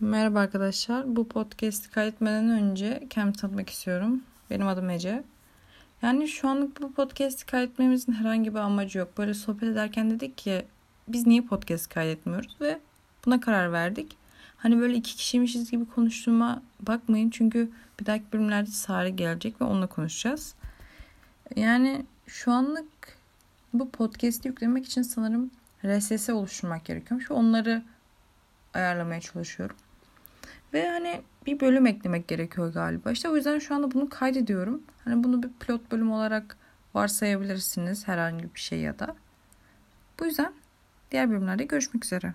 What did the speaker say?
Merhaba arkadaşlar. Bu podcast'i kaydetmeden önce kendimi tanıtmak istiyorum. Benim adım Ece. Yani şu anlık bu podcast'i kaydetmemizin herhangi bir amacı yok. Böyle sohbet ederken dedik ki biz niye podcast kaydetmiyoruz ve buna karar verdik. Hani böyle iki kişiymişiz gibi konuştuğuma bakmayın. Çünkü bir dahaki bölümlerde Sare gelecek ve onunla konuşacağız. Yani şu anlık bu podcast'i yüklemek için sanırım RSS oluşturmak gerekiyormuş onları ayarlamaya çalışıyorum. Ve hani bir bölüm eklemek gerekiyor galiba. İşte o yüzden şu anda bunu kaydediyorum. Hani bunu bir pilot bölüm olarak varsayabilirsiniz herhangi bir şey ya da. Bu yüzden diğer bölümlerde görüşmek üzere.